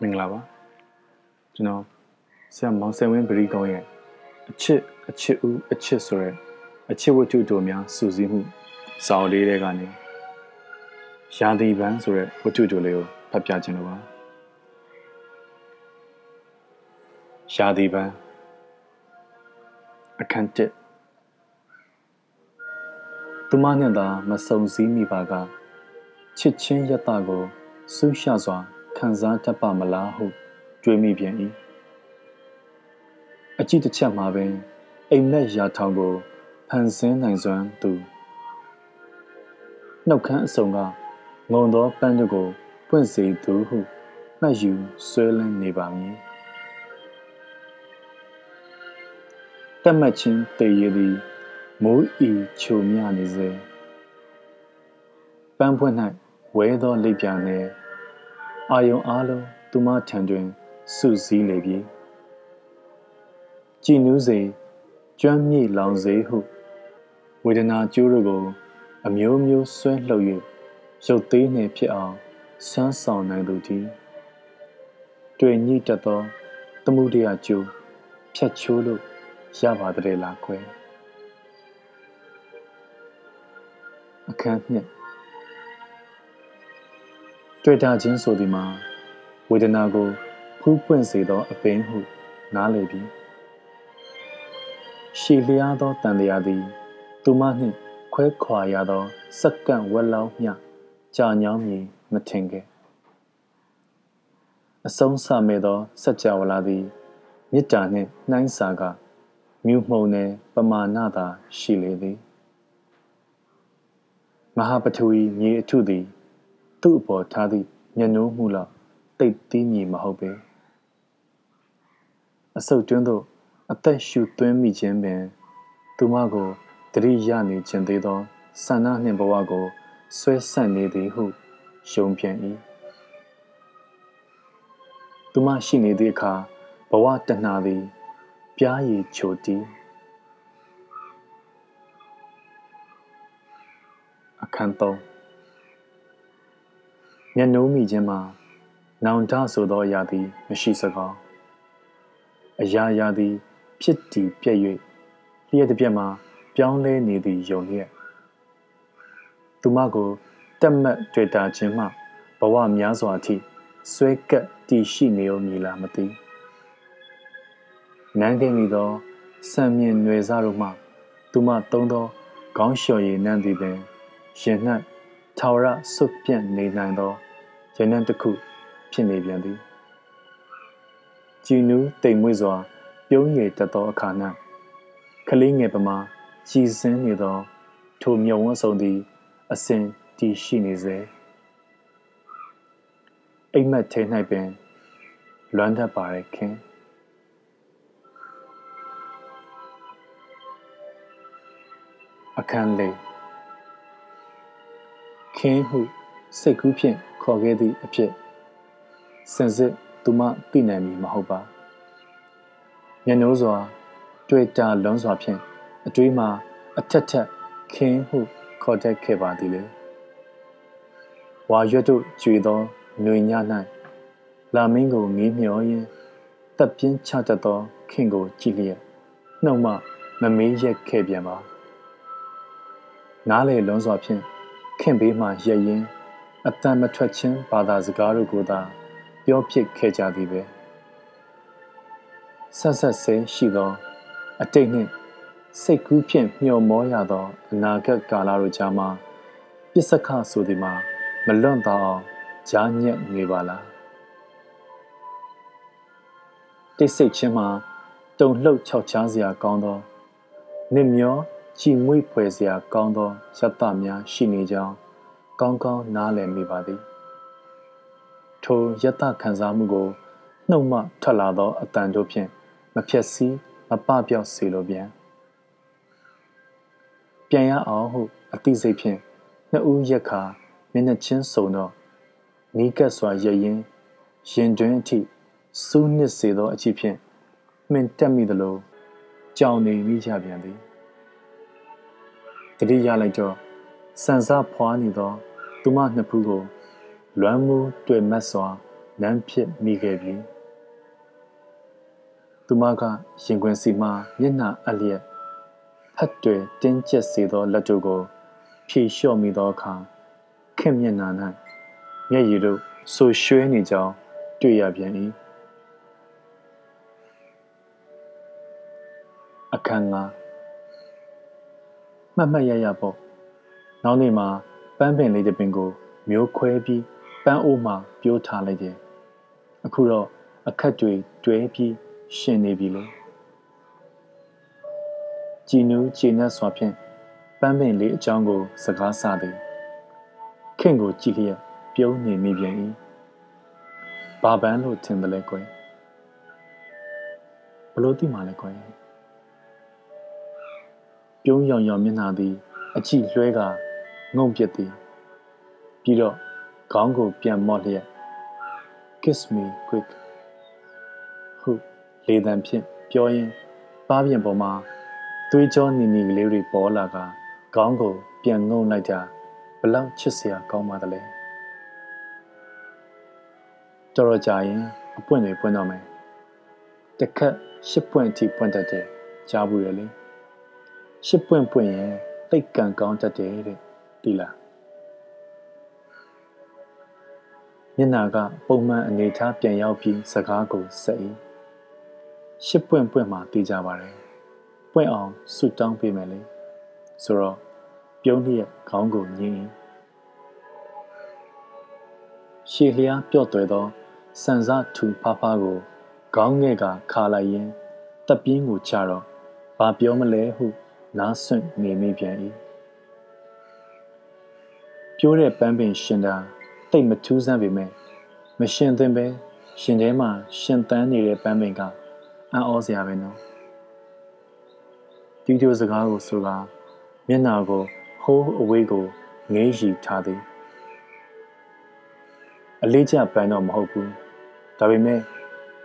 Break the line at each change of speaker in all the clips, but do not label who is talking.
မင်္ဂလာပါကျွန်တော်ဆရာမောင်ဆယ်ဝင်းပရိကောင်းရဲ့အချစ်အချစ်ဦးအချစ်ဆိုတဲ့အချစ်ဝတ္ထုတို့များစူးစီးမှုစာအုပ်လေးတွေကနေရာသီပန်းဆိုတဲ့ဝတ္ထုတို့လေးကိုဖတ်ပြခြင်းလို့ပါရာသီပန်းအခန်းတစ်သူမနဲ့သာမဆုံစည်းမိပါကချစ်ချင်းယတ္တကိုဆူးရှစွာ ခံစားတတ်ပါမလားဟုတွေးမိပြန်၏အကြည့်တစ်ချက်မှာပင်အိမ်မက်ရာထောင်ကိုဖန်ဆင်းနိုင်စွမ်းသူနှုတ်ခမ်းအစုံကငုံသောပန်းတို့ကိုပွင့်စေသူဟုမှတ်ယူဆွဲလန်းနေပါမည်တက်မှတ်ချင်းတည်ရသည်မိုးဤချုံမြနေစေပန်းပွင့်၌ဝဲသောလိပ်ပြာနှင့် အာယုံအားလုံးသူမထံတွင်စုစည်းလေပြီကြည်နူးစေကျွမ်းမြေလောင်စေဟုဝေဒနာကျိုးတို့ကို အမျိုးမျိုးဆွဲလှုပ်၍ရုပ်သေးနှင့်ဖြစ်အောင်ဆန်းဆောင်နိုင်သူသည်တွေ့ညှိတတ်သောသမှုတရားကျိုးဖြတ်ချိုးလို့ရပါတဲ့လားခွဲအခန်းနှစ် တွေ့တာချင်းဆိုသည်မှာဝေဒနာကိုဖူးပွင့်စေသောအပင်ဟုနားလည်ပြီးရှည်လျားသောတန်တရားသည် သူမနှင့်ခွဲခွာရသောစက္ကန့်ဝက်လောင်းမျှကြာညောင်းမည်မထင်ခဲ့အဆုံးစမဲ့သောစัจ java လာသည်မေတ္တာနှင့်နှိုင်းစာကမြူမှုန်နှင့်ပမာဏသာရှိလေသည်မဟာပထဝီမြေအထုသည် သူ့အပေါ်ထားသည့်မျက်နှိုးမှုလောက်တိတ်သီးမြည်မဟုတ်ပေအဆုတ်တွင်းသို့အသက်ရှူသွင်းမိခြင်းပင် သူမကိုတတိယနေခြင်းသေးသောဆန္ဒနှင့်ဘဝကိုဆွဲဆန့်နေသည်ဟုယုံပြန်၏သူမရှိနေသည့်အခါဘဝတဏှာသည် ပြားရည်ချိုတီးအခန်း3 မျက်နှိုးမိခြင်းမှာနောင်တဆိုသောအရာသည် မရှိစကောင်းအရာရာသည် ဖြစ်တည်ပြည့်၍လျက်တစ်ပြက်မှာပြောင်းလဲနေသည်ယုံလျက်သူမကိုတက်မတ်တွေ့တာခြင်းမှဘဝများစွာအထိဆွဲကပ်တည်ရှိနေ ው မည်လားမသိနန်းကိမိသောစံမြင့်ຫນွေစားတို့မှသူမသုံးသောခေါင်းလျှော်ရည်နှံ့သည်ပင်ရင်၌ထာဝရဆွပြန့်နေနိုင်သော ရနံတစ်ခုဖြစ်နေပြန်သည်ကြည်နူးတိမ်မွေ့စွာ ပြုံးရည်တတ်သောအခါ၌ကလေးငယ်ပမာကြည်စင်းနေသော ထိုမြုံဝန်းဆောင်သည် အစဉ်တည်ရှိနေစေအိမ်မက်ထဲ၌ပင်လွမ်းတတ်ပါရခင်အခန်းလေးခင်းဟုစိတ်ကူးဖြင့် ခေါ်ခဲ့သည့်အဖြစ်စင်စစ်သူမသိနိုင်မည်မဟုတ်ပါမျက်နှိုးစွာတွေ့တာလွန်စွာဖြင့်အတွေးမှာအထက်ထက်ခင်းဟုခေါ်တတ်ခဲ့ပါသည်လေဝါရွတ်တို့ကြွေသောຫນွေည၌လာမင်းကိုမီးမျောရင်းတပ်ပြင်းချတတ်သောခင်ကိုကြည့်လျက်နှုတ်မှမမေးရက်ခဲ့ပြန်ပါနားလေလွန်စွာဖြင့်ခင်ဘေးမှရက်ရင် အတန်မထွက်ခြင်းဘာသာစကားတို့ကိုသာပြောဖြစ်ခဲ့ကြသည်ပဲဆက်ဆက်ဆဲရှိသော အတိတ်နှင့်စိတ်ကူးဖြင့်မျှော်မောရသောအနာဂတ်ကာလတို့ကြားမှာပစ္စခဆိုသည်မှာမလွန့်သောအောင်ကြားညက်နေပါလားတိတ်ဆိတ်ခြင်းမှာတုံလှုပ်ခြောက်ခြားစရာကောင်းသောနစ်မျောကြည်မွေ့ဖွယ်စရာကောင်းသောရတ္တများရှိနေကြောင်း ကောင်းကောင်းနားလည်မိပါသည်ထိုယတခံစားမှုကိုနှုတ်မှထွက်လာသောအတန်တို့ဖြင့်မဖြက်စီးမပပြောက်စေလိုပြန်ပြန်ရအောင်ဟုအသိစိတ်ဖြင့်နှစ်ဦးရက်ခါမျက်နှာချင်းစုံတော့နီးကပ်စွာရရင်ရင်တွင်အထိစူးနစ်စေသောအကြည့်ဖြင့်မှင်တက်မိသလိုကြောင်နေမိကြပြန်သည်တတိရလိုက်တော့စံစားဖွားနေသော သူမနှစ်ဖူးကို လွမ်းမှုတွေ့မတ်စွာနမ်းဖြစ်မိခဲ့ပြီသူမကရင်ခွင်စီမှမျက်နှာအလျက်ဖတ်တွေတင်းကျပ်စေသောလက်တို့ကို ဖြေလျှော့မိသောအခါခင်မျက်နှာ၌မျက်ရည်တို့ဆူရွှဲနေကြောင်းတွေ့ရပြန်၏အခန်းငါမှတ်မှတ်ရရပေါ့နောက်နေ့မှာ ပန်းပင်လေးတစ်ပင်ကိုမျိုးခွဲပြီးပန်းအိုးမှပြိုးထားလိုက်တယ်အခုတော့အခက်တွေတွဲပြီးရှင်နေပြီလေကြည်နူးကြည်နက်စွာဖြင့်ပန်းပင်လေးအကြောင်းကို စကားဆသည်ခင်ကိုကြည့်လျက်ပြုံးနေမိပြန်၏ဘာပန်းလို့ထင်တယ်လဲကွယ်ဘလို့သိမှလဲကွယ်ပြုံးရောင်ရောင်မျက်နှာသည်အကြည့်လွှဲက ငုံပြစ်သည်ပြီးတော့ခေါင်းကိုပြန်မော့လျက် kiss me quick ဟုလေတံဖြင့်ပြောရင်းပါးပြင်ပေါ်မှာသွေးကြောနီနီကလေးတွေပေါ်လာကခေါင်းကိုပြန်ငုံလိုက်တာဘလောက်ချစ်စရာကောင်းပါသလဲတော်တော်ကြာရင်အပွင့်တွေပွင့်တော့မယ်တခက်ရှစ်ပွင့်အထိပွင့်တတ်တယ်ကြားဘူးရလေရှစ်ပွင့်ပွင့်ရင်တိတ်ကန်ကောင်းတတ်တယ်တဲ့ ဒီလားမျက်နာကပုံမှန်အနေထားပြန်ရောက်ပြီးစကားကိုဆက်၏ရှစ်ပွင့်ပွင့်မှသိကြပါတယ်ပွင့်အောင်ဆုတောင်းပေးမယ်လေဆိုတော့ပြုံးလျက်ခေါင်းကိုညင်း၏ရှေလျားပြော့သွဲသောစံစားထူဖားဖားကိုခေါင်းငဲ့ကခါလိုက်ရင်တပ်ပြင်းကိုချတော့ဘာပြောမလဲဟုနားဆွင့်နေမိပြန်၏ ပြိုးတဲ့ပန်းပင်ရှင်တာတိတ်မထူးဆန်းပေမဲ့မရှင်သင်ပဲရှင်ထဲမှာရှင်တန်းနေတဲ့ပန်းပင်ကအံ့ဩစရာပဲနော်ဒီလိုစကားကိုဆိုတာမျက်နာကိုဟိုးအဝေးကိုငေးရီထားသည်အလေးကျပန်းတော့မဟုတ်ဘူးဒါပေမဲ့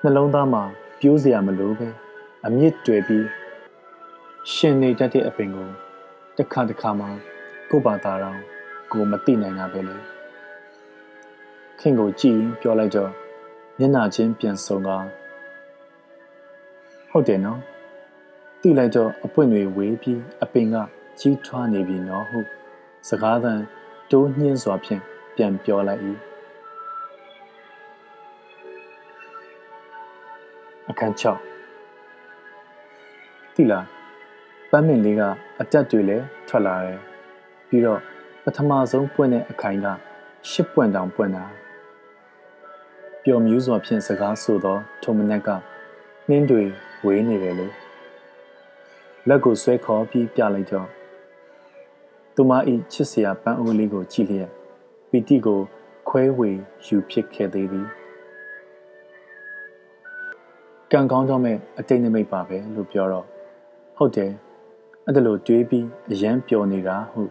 နှလုံးသားမှာပြိုးစရာမလိုပဲအမြင့်တွေ့ပြီးရှင်နေတတ်တဲ့အပင်ကိုတစ်ခါတစ်ခါမှကို့ဘာသာတော် ကိုမသိနိုင်တာပဲလေခင်ကိုကြည့်ရင်ပြောလိုက်တော့မျက်နှာချင်းပြန်ဆုံကဟုတ်တယ်နော်သိလိုက်တော့အပွင့်တွေဝေးပြီးအပင်ကကြီးထွားနေပြီနော်ဟုစကားသံတိုးညှင်းစွာဖြင့်ပြန်ပြောလိုက်၏အခန်း6တိလားပန်းမင်လေးကအတက်တွေလည်းထွက်လာတယ်ပြီးတော့ ပထမဆုံးပွင့်တဲ့အခိုင်ကရှစ်ပွင့်တောင်ပွင့်တာပျော်မြူးစွာဖြင့်စကားဆိုသောထုံမနက်ကနှင်းတွေဝေးနေတယ်လေလက်ကိုဆွဲခေါ်ပြီးပြလိုက်တော့သူမ၏ချစ်စရာပန်းအိုးလေးကိုကြည့်လျက်ပီတိကိုခွဲဝေယူဖြစ်ခဲ့သေးသည်ကံကောင်းတော့မဲ့အတိတ်နမိတ်ပါပဲလို့ပြောတော့ဟုတ်တယ်အဲ့ဒါလိုတွေးပြီးအယမ်းပျော်နေတာဟု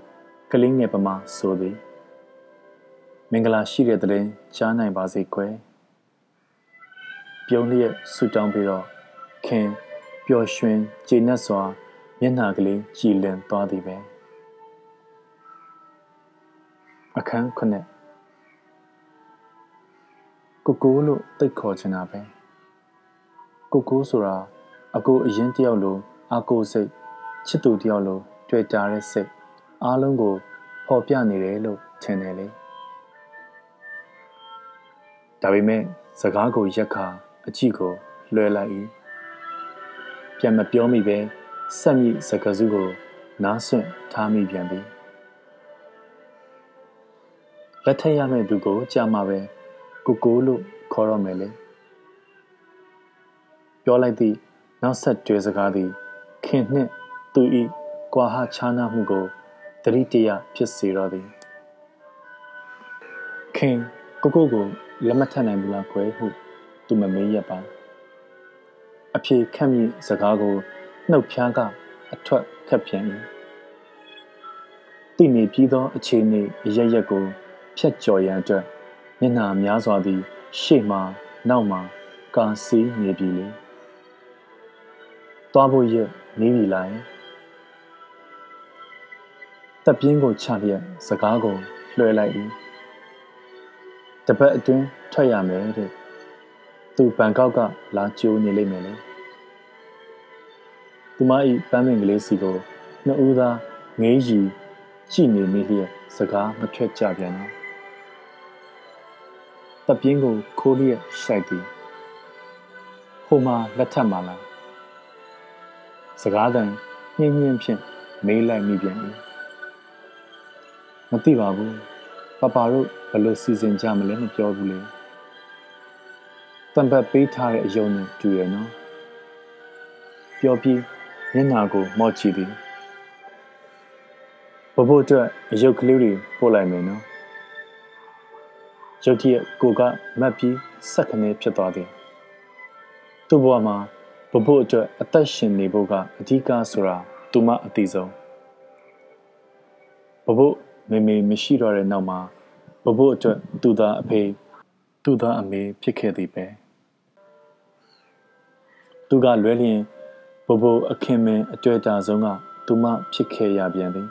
ကလေးငယ်ပမာဆိုသည်မင်္ဂလာရှိတဲ့တဲ့ကြားနိုင်ပါစေကွယ်ပြုံးလျက်ဆူတောင်းပြီးတော့ခင်ပျော်ရွှင်ကျေနပ်စွာမျက်နှာကလေးကြည်လင်သွားသည်ပဲအခန်းခုနှစ်ကိုကိုလို့တိတ်ခေါ်ချင်တာပဲကိုကိုဆိုတာအကိုအရင်တယောက်လိုအကိုစိတ်ချစ်သူတယောက်လိုတွေ့ကြတဲ့စိတ် အားလုံးကိုပေါ်ပြနေတယ်လို့ထင်တယ်လေဒါပေမဲ့စကားကိုရက်ခါအကြည့်ကိုလွှဲလိုက်၏ပြန်မပြောမိပဲဆက်မိစကားစုကိုနားဆွင့်ထားမိပြန်ပြီလက်ထက်ရမယ့်သူကိုကြာမှပဲကိုကိုလို့ခေါ်တော့မယ်လေပြောလိုက်သည့်နောက်ဆက်တွဲစကားသည်ခင်နှင့်သူ၏ကွာဟခြားနားမှုကို တတိတရဖြစ်စေတော့သည်ခင်ကိုကိုကိုလက်မထပ်နိုင်ဘူးလားခွဲဟုသူမမေးရပါအဖြေခန့်မိစကားကိုနှုတ်ဖျားကအထွက်ခက်ပြန်၏တည်နေပြီးသောအခြေအနေရရက်ကိုဖြတ်ကျော်ရန်အတွက်မျက်နှာများစွာသည် ရှေ့မှနောက်မှကာစီးနေပြီလေသွားဖို့ရနေပြီလား တပ်ပြင်းကိုချလျက်စကားကိုလွှဲလိုက်၏တတပတ်အတွင်းထွက်ရမယ်တဲ့သူဘန်ကောက်ကလာကြိုးနေလိမ့်မယ်လေသူမဤပန်းမင်ကလေးစီကိုနှစ်ဦးသားငေးရီကြည့်နေမိလျက်စကားမထွက်ကြပြန်တော့တပြင်းကိုခိုးလျက်ရှိုက်သည်ဟိုမှာလက်ထပ်မှလားစကားတန်ညှင်းညင်းဖြင့်မေးလိုက်မိပြန်၏ မသိပါဘူးပပတို့ဘယ်လိုစီစဉ်ကြမလဲမပြောဘူးလေတံပတ်ပေးထားတဲ့အယုံနဲ့တူရနော်ပြောပြီးမျက်နာကိုမော့ကြည့်သည်ဘဘအတွက်အယုတ်ကလေးတွေပို့လိုက်မယ်နော်ရုတ်တရက်ကိုကမတ်ပြီးစက်ခနဲဖြစ်သွားသည်သူ့ဘဝမှာဘဘအတွက်အသက်ရှင်နေဖို့ကအဓိကဆိုတာသူမအသိဆုံးဘဘ မေမေမရှိတော့တဲ့နောက်မှာဘဘအတွက်သူသားအဖေသူသားအမေဖြစ်ခဲ့သည်ပဲသူကလွဲလျင်ဘဘအခင်းမင်းအတွေ့အတာဆုံးကသူမဖြစ်ခဲ့ရပြန်သည်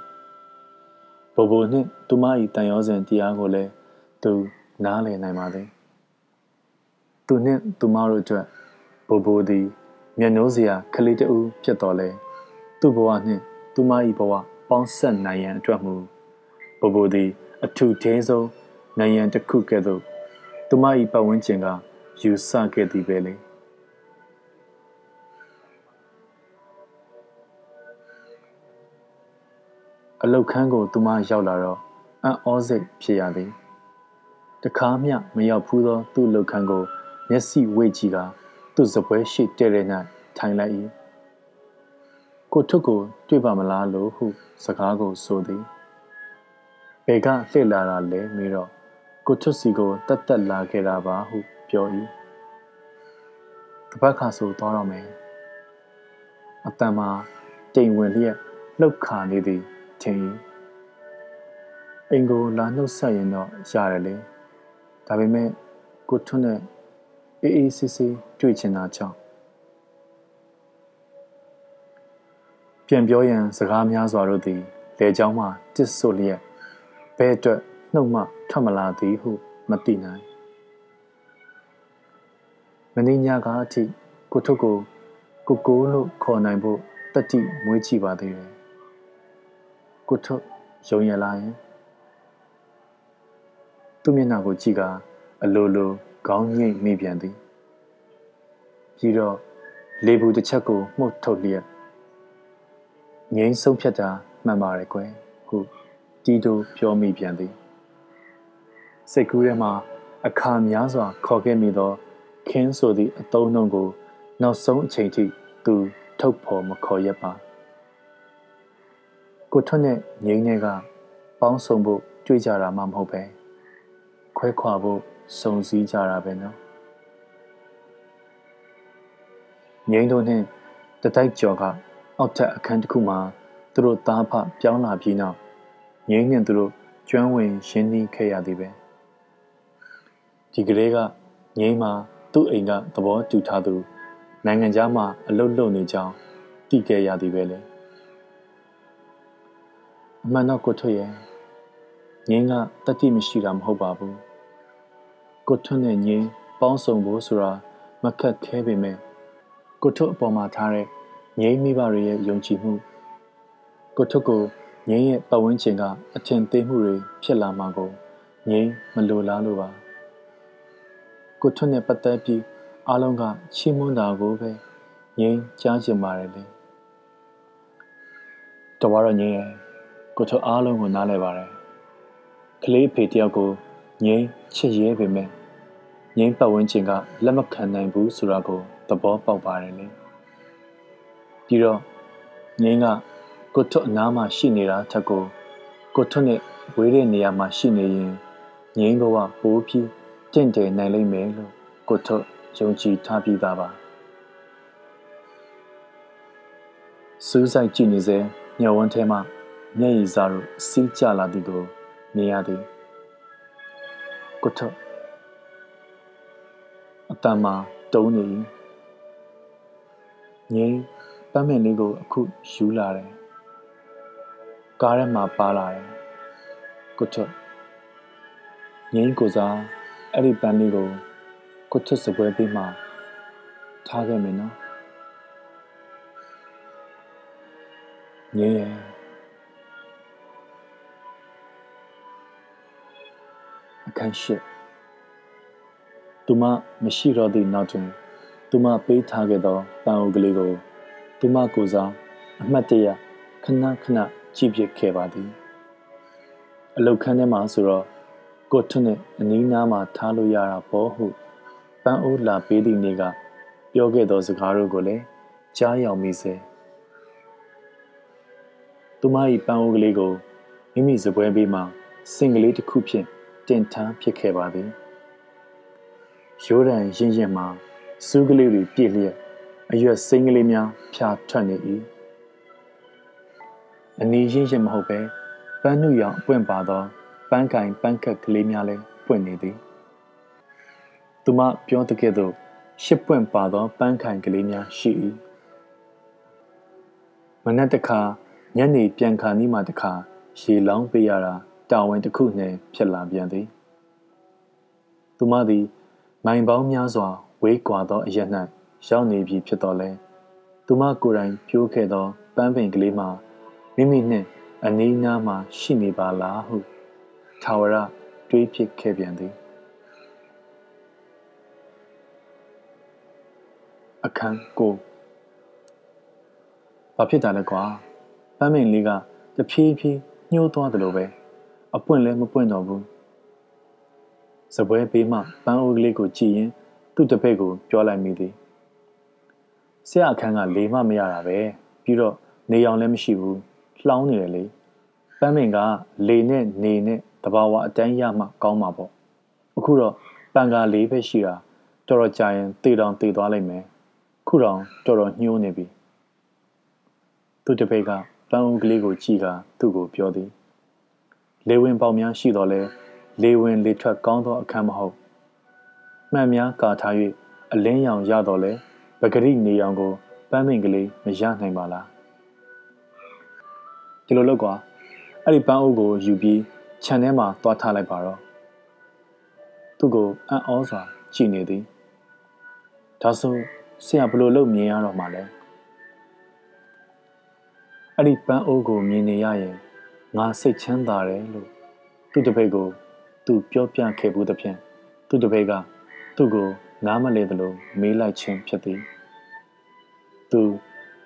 ဘဘနှင့်သူမ၏တန်ရောစဉ်တရားကိုလည်းသူနားလည်နိုင်ပါသည်သူနှင့်သူမတို့အတွက်ဘဘသည်မျက်နှိုးစရာခလေးတူဖြစ်တော်လဲသူ့ဘဝနှင့်သူမ၏ဘဝပေါင်းဆက်နိုင်ရန်အတွက်မူ ဘဘသည်အထူးသေးဆုံးနိုင်ရန်တစ်ခုကဲ့သို့သူမ၏ပတ်ဝန်းကျင်ကယူဆခဲ့သည်ပဲလေအလုတ်ခန်းကိုသူမရောက်လာတော့အံ့ဩစိတ်ဖြစ်ရသည်တခါမျှမရောက်ဘူးသော သူ့လုတ်ခန်းကို မျက်စိဝိတ်ကြည့်ကသူ့စပွဲရှိတဲ့တဲ့၌ထိုင်လိုက်၏ကိုထုကို တွေ့ပါမလားလို့ဟု စကားကိုဆိုသည် ဘယ်ကလှည့်လာတာလဲမေးတော့ကိုထုစီကိုတတ်တက်လာခဲ့တာပါဟုပြော၏တပတ်ခါဆိုသွားတော့မယ်အတန်မှာတိမ်ဝင်လျက်လှုပ်ခါနေသည်ထင်၏အိမ်ကိုလာနှုတ်ဆက်ရင်တော့ရတယ်လေဒါပေမဲ့ကိုထွန်းနဲ့အေးအေးဆေးဆေးတွေ့ချင်တာကြောင့်ပြန်ပြောရန်စကားများစွာတို့သည်လေကြောင်းမှတစ်ဆို့လျက် ဘဲအတွက်နှုတ်မှထွက်မလာသည်ဟုမသိနိုင်မင်းညကအထိကိုထုတ်ကိုကိုကိုလို့ခေါ်နိုင်ဖို့တတိမွေးကြည့်ပါသေးတယ်ကိုထုတ်ယုံရလာရင်သူ့မျက်နှာကိုကြည့်ကအလိုလိုခေါင်းငိတ်မိပြန်သည်ပြီးတော့လေဘူးတစ်ချက်ကိုမှုတ်ထုတ်လျက်ငိမ့်ဆုံးဖြတ်တာမှန်ပါတယ်ကွယ်ဟုတီ တိုပြောမိပြန်သည်စိတ်ကူးထဲမှာအခါများစွာခေါ်ခဲ့မိသောခင်းဆိုသည့်အတုံးနှုံကို နောက်ဆုံးအချိန်ထိသူထုတ်ဖော်မခေါ်ရပါကိုထွန်းနဲ့ငိမ့်နဲ့ကပေါင်းစုံဖို့ကြွေးကြတာမှမဟုတ်ပဲခွဲခွာဖို့စုံစည်းကြတာပဲနော်ငိမ့်တို့နဲ့တတိုက်ကျော်ကအောက်ထပ်အခန်းတစ်ခုမှာသူတို့သားဖပြောင်းလာပြီးနောက် ငိမ့်နဲ့သူတို့ကျွမ်းဝင်ရှင်းနှီးခဲ့ရသည်ပဲဒီကလေးကငိမ့်မှာသူ့အိမ်ကသဘောတူထားသူနိုင်ငံခြားမှာအလုတ်လုံနေကြောင်းသိခဲ့ရသည်ပဲလေအမှန်တော့ကိုထွတ်ရဲ့ငင်းကတတိမရှိတာမဟုတ်ပါဘူးကိုထွတ်နဲ့ငင်းပေါင်းစုံဖို့ဆိုတာမခက်ခဲပေမဲ့ကိုထွတ်အပေါ်မှာထားတဲ့ငိမ့်မိဘတွေရဲ့ယုံကြည်မှုကိုထွတ်ကို ငိမ့်ရဲ့ပတ်ဝန်းကျင်ကအထင်သေးမှုတွေဖြစ်လာမှာကိုငိမ့်မလိုလားလို့ပါကိုထွတ်နဲ့ပတ်သက်ပြီးအားလုံးကချီးမွမ်းတာကိုပဲငိမ့်ကြားချင်ပါတယ်လေတော်ပါတော့ငိမ့်ရဲ့ကိုထွတ်အားလုံးကိုနားလဲပါတယ်ကလေးဖေတယောက်ကိုငိမ့်ချစ်ရဲပေမဲ့ငိမ့်ပတ်ဝန်းကျင်ကလက်မခံနိုင်ဘူးဆိုတာကိုသဘောပေါက်ပါတယ်လေပြီးတော့ငိမ့်က ကိုထွတ်အနားမှာရှိနေတာထက်ကိုကိုထွတ်နဲ့ဝေးတဲ့နေရာမှာရှိနေရင်ငိမ့်ဘဝပိုးပြီးတင့်တယ်နိုင်လိမ့်မယ်လို့ကိုထွတ်ယုံကြည်ထားပြီးသားပါစူးစိုက်ကြည့်နေစေညဝန်းထဲမှာမျက်ရည်စားတို့စီးကျလာသည်ကိုမြင်ရသည်ကိုထွတ်အတန်မှာတုံးနေငိမ့်ပန်းမင်လေးကိုအခုယူလာတယ် ကားထဲမှာပါလာတယ်ကိုထွတ်ငိမ့်ကိုစားအဲ့ဒီပန်းလေးကိုကိုထွတ်စပွဲပေးမှထားခဲ့မယ်နော်ငယ်ရအခန်းရှိသူမမရှိတော့သည့်နောက်တွင်သူမပေးထားခဲ့သောပန်းအုပ်ကလေးကိုသူမကိုစားအမှတ်တရခဏခဏ ကြည့်ပြခဲ့ပါသည်အလုတ်ခန်းထဲမှာဆိုတော့ကိုထွန်းနဲ့အနီးနားမှာထားလို့ရတာပေါ့ဟုပန်းအိုးလာပေးသည့်နေ့ကပြောခဲ့သောစကားတို့ကိုလည်းကြားရောက်မိစေသူမ၏ပန်းအိုးကလေးကိုမိမိစပွဲဘေးမှာစင်ကလေးတစ်ခုဖြင့်တင်ထမ်းဖြစ်ခဲ့ပါသည်ရိုးရန်ရင်းရင်းမှာစူးကလေးတွေပြည့်လျက်အရွက်စိမ်းကလေးများဖြာထွက်နေ၏ အနီးရင်းရင်းမဟုတ်ပဲပန်းနုရောင်အပွင့်ပါသောပန်းကင်ပန်းကက်ကလေးများလည်းပွင့်နေသည်သူမပြောတကယ်တော့ရှစ်ပွင့်ပါသောပန်းခိုင်ကလေးများရှိ၏မနက်တခါညနေပြန်ခါနီးမှတခါရေလောင်းပေးရတာတာဝန်တစ်ခုနှင့်ဖြစ်လာပြန်သည်သူမသည် မိုင်ပေါင်းများစွာ ဝေးကွာသောအရ၌ရောက်နေပြီဖြစ်တော်လဲသူမကိုယ်တိုင်ပြိုးခဲ့သောပန်းပင်ကလေးမှာ မိမိနှင့်အနီးနားမှာရှိနေပါလားဟုထာဝရတွေးဖြစ်ခဲ့ပြန်သည်အခန်းကိုဘာဖြစ်တာလဲကွာပန်းပင်လေးကတဖြည်းဖြည်းညှိုးသွားတယ်လို့ပဲအပွင့်လည်းမပွင့်တော့ဘူးစပွဲပေးမှပန်းအိုးကလေးကိုကြည့်ရင်သူ့တပည့်ကိုပြောလိုက်မိသည်ဆရာအခန်းကလေမှမရတာပဲပြီးတော့နေအောင်လည်းမရှိဘူး လှောင်းနေတယ်လေပန်းမင်ကလေနဲ့နေနဲ့တဘာဝအတိုင်းရမှကောင်းမှာပေါ့အခုတော့ပန်ကာလေးပဲရှိတာတော်တော်ကြာရင်တေတောင်တေသွားလိုက်မယ်ခုတော့တော်တော်ညှိုးနေပြီသူတပည့်ကပန်းဦးကလေးကိုကြည့်ကသူ့ကိုပြောသည်လေဝင်ပေါက်များရှိတော်လဲလေဝင်လေထွက်ကောင်းသောအခန်းမဟုတ်မှန်များကာထား၍အလင်းရောင်ရတော်လဲပဂရိနေရောင်ကိုပန်းမင်ကလေးမရနိုင်ပါလား ဒီလိုလုပ်ကွာအဲ့ဒီပန်းအုပ်ကိုယူပြီးခြံထဲမှာသွားထားလိုက်ပါတော့သူ့ကိုအံ့ဩစွာကြည့်နေသည်ဒါဆိုဆရာဘလို့လုပ်မြင်ရတော့မှလဲအဲ့ဒီပန်းအုပ်ကိုမြင်နေရရင်ငါစိတ်ချမ်းသာတယ်လို့သူ့တပည့်ကို သူပြောပြခဲ့ဘူးသဖြင့်သူ့တပည့်ကသူ့ကိုနားမလဲသလိုမေးလိုက်ခြင်းဖြစ်သည်သူ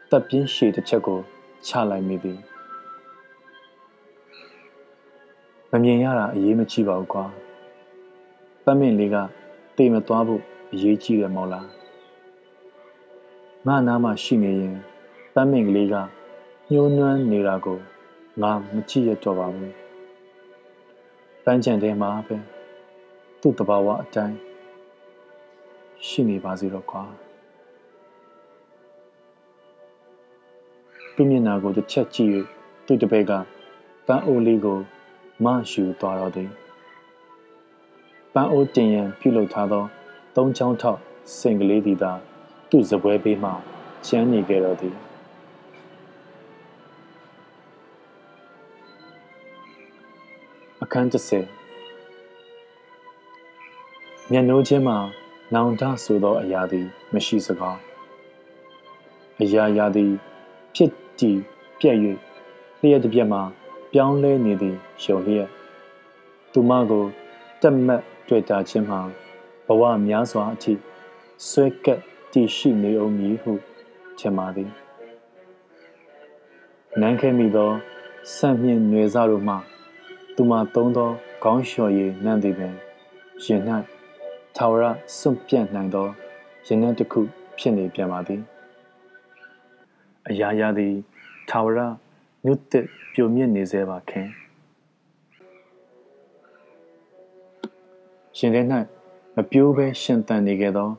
တပ်ပြင်းရှည်တစ်ချက်ကိုချလိုက်မိသည် မမြင်ရတာအရေးမကြီးပါဘူးကွာပတ်မင့်လေးကတိမ်မသွားဖို့အရေးကြီးတယ်မော်လားငါနားမှာရှိနေရင်ပတ်မင့်ကလေးကညှိုးနွမ်းနေတာကိုငါမကြည့်ရတော့ပါဘူးပန်းချံထဲမှာပဲသူ့တဘာဝအတိုင်းရှိနေပါစေတော့ကွာသူ့မျက်နှာကိုတစ်ချက်ကြည့်၍သူ့တပည့်ကပန်းအိုးလေးကို မယူသွားတော့သည်ပန်းအိုးတင်ရန်ပြုလုပ်ထားသောသုံးချောင်းထောက်စင်ကလေးသည်သာသူ့စပွဲဘေးမှကျန်းနေကြတော့သည်အခန်း30မျက်နှိုးချင်းမှာနောင်တဆိုသောအရာသည် မရှိစကားအရာရာသည် ဖြစ်တည်ပြည့်၍လျှက်တစ်ပြက်မှာ ပြောင်းလဲနေသည်ရှုံလျက်သူမကိုတက်မတ်တွေ့တာချင်းမှာဘဝများစွာအထိဆွဲကပ်တည်ရှိနေအောင်မည်ဟုထင်ပါသည်နန်းခဲမိသောဆန့်မြင့်နွယ်စားတို့မှသူမသုံးသောခေါင်းလျှော်ရည်နှံ့သည်ပင်ရင်၌ထာဝရစွန့်ပြတ်နိုင်သောရင်နှံ့တစ်ခုဖြစ်နေပြန်ပါသည်အရာရာသည်ထာဝရ ညွတ်သက်ပြိုမြင့်နေစေပါခင်ရှင်ထဲ၌မပြိုးပဲရှင်တန်နေခဲ့သော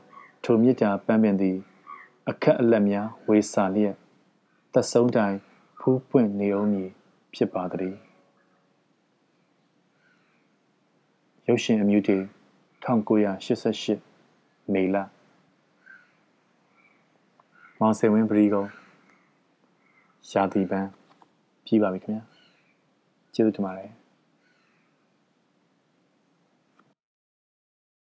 ထိုမြစ်တာပန်းပင်သည် အခက်အလက်များဝေစာလျက်သက်ဆုံးတိုင်ဖူးပွင့်နေအောင်မည်ဖြစ်ပါသည်ရုပ်ရှင်အမျိုးတွေ1988မေလမောင်စင်ဝင်းပရီကုန်းရာသီပန်း ပြီးပါပြီခင်ဗျာကျေးဇူးတင်ပါတယ်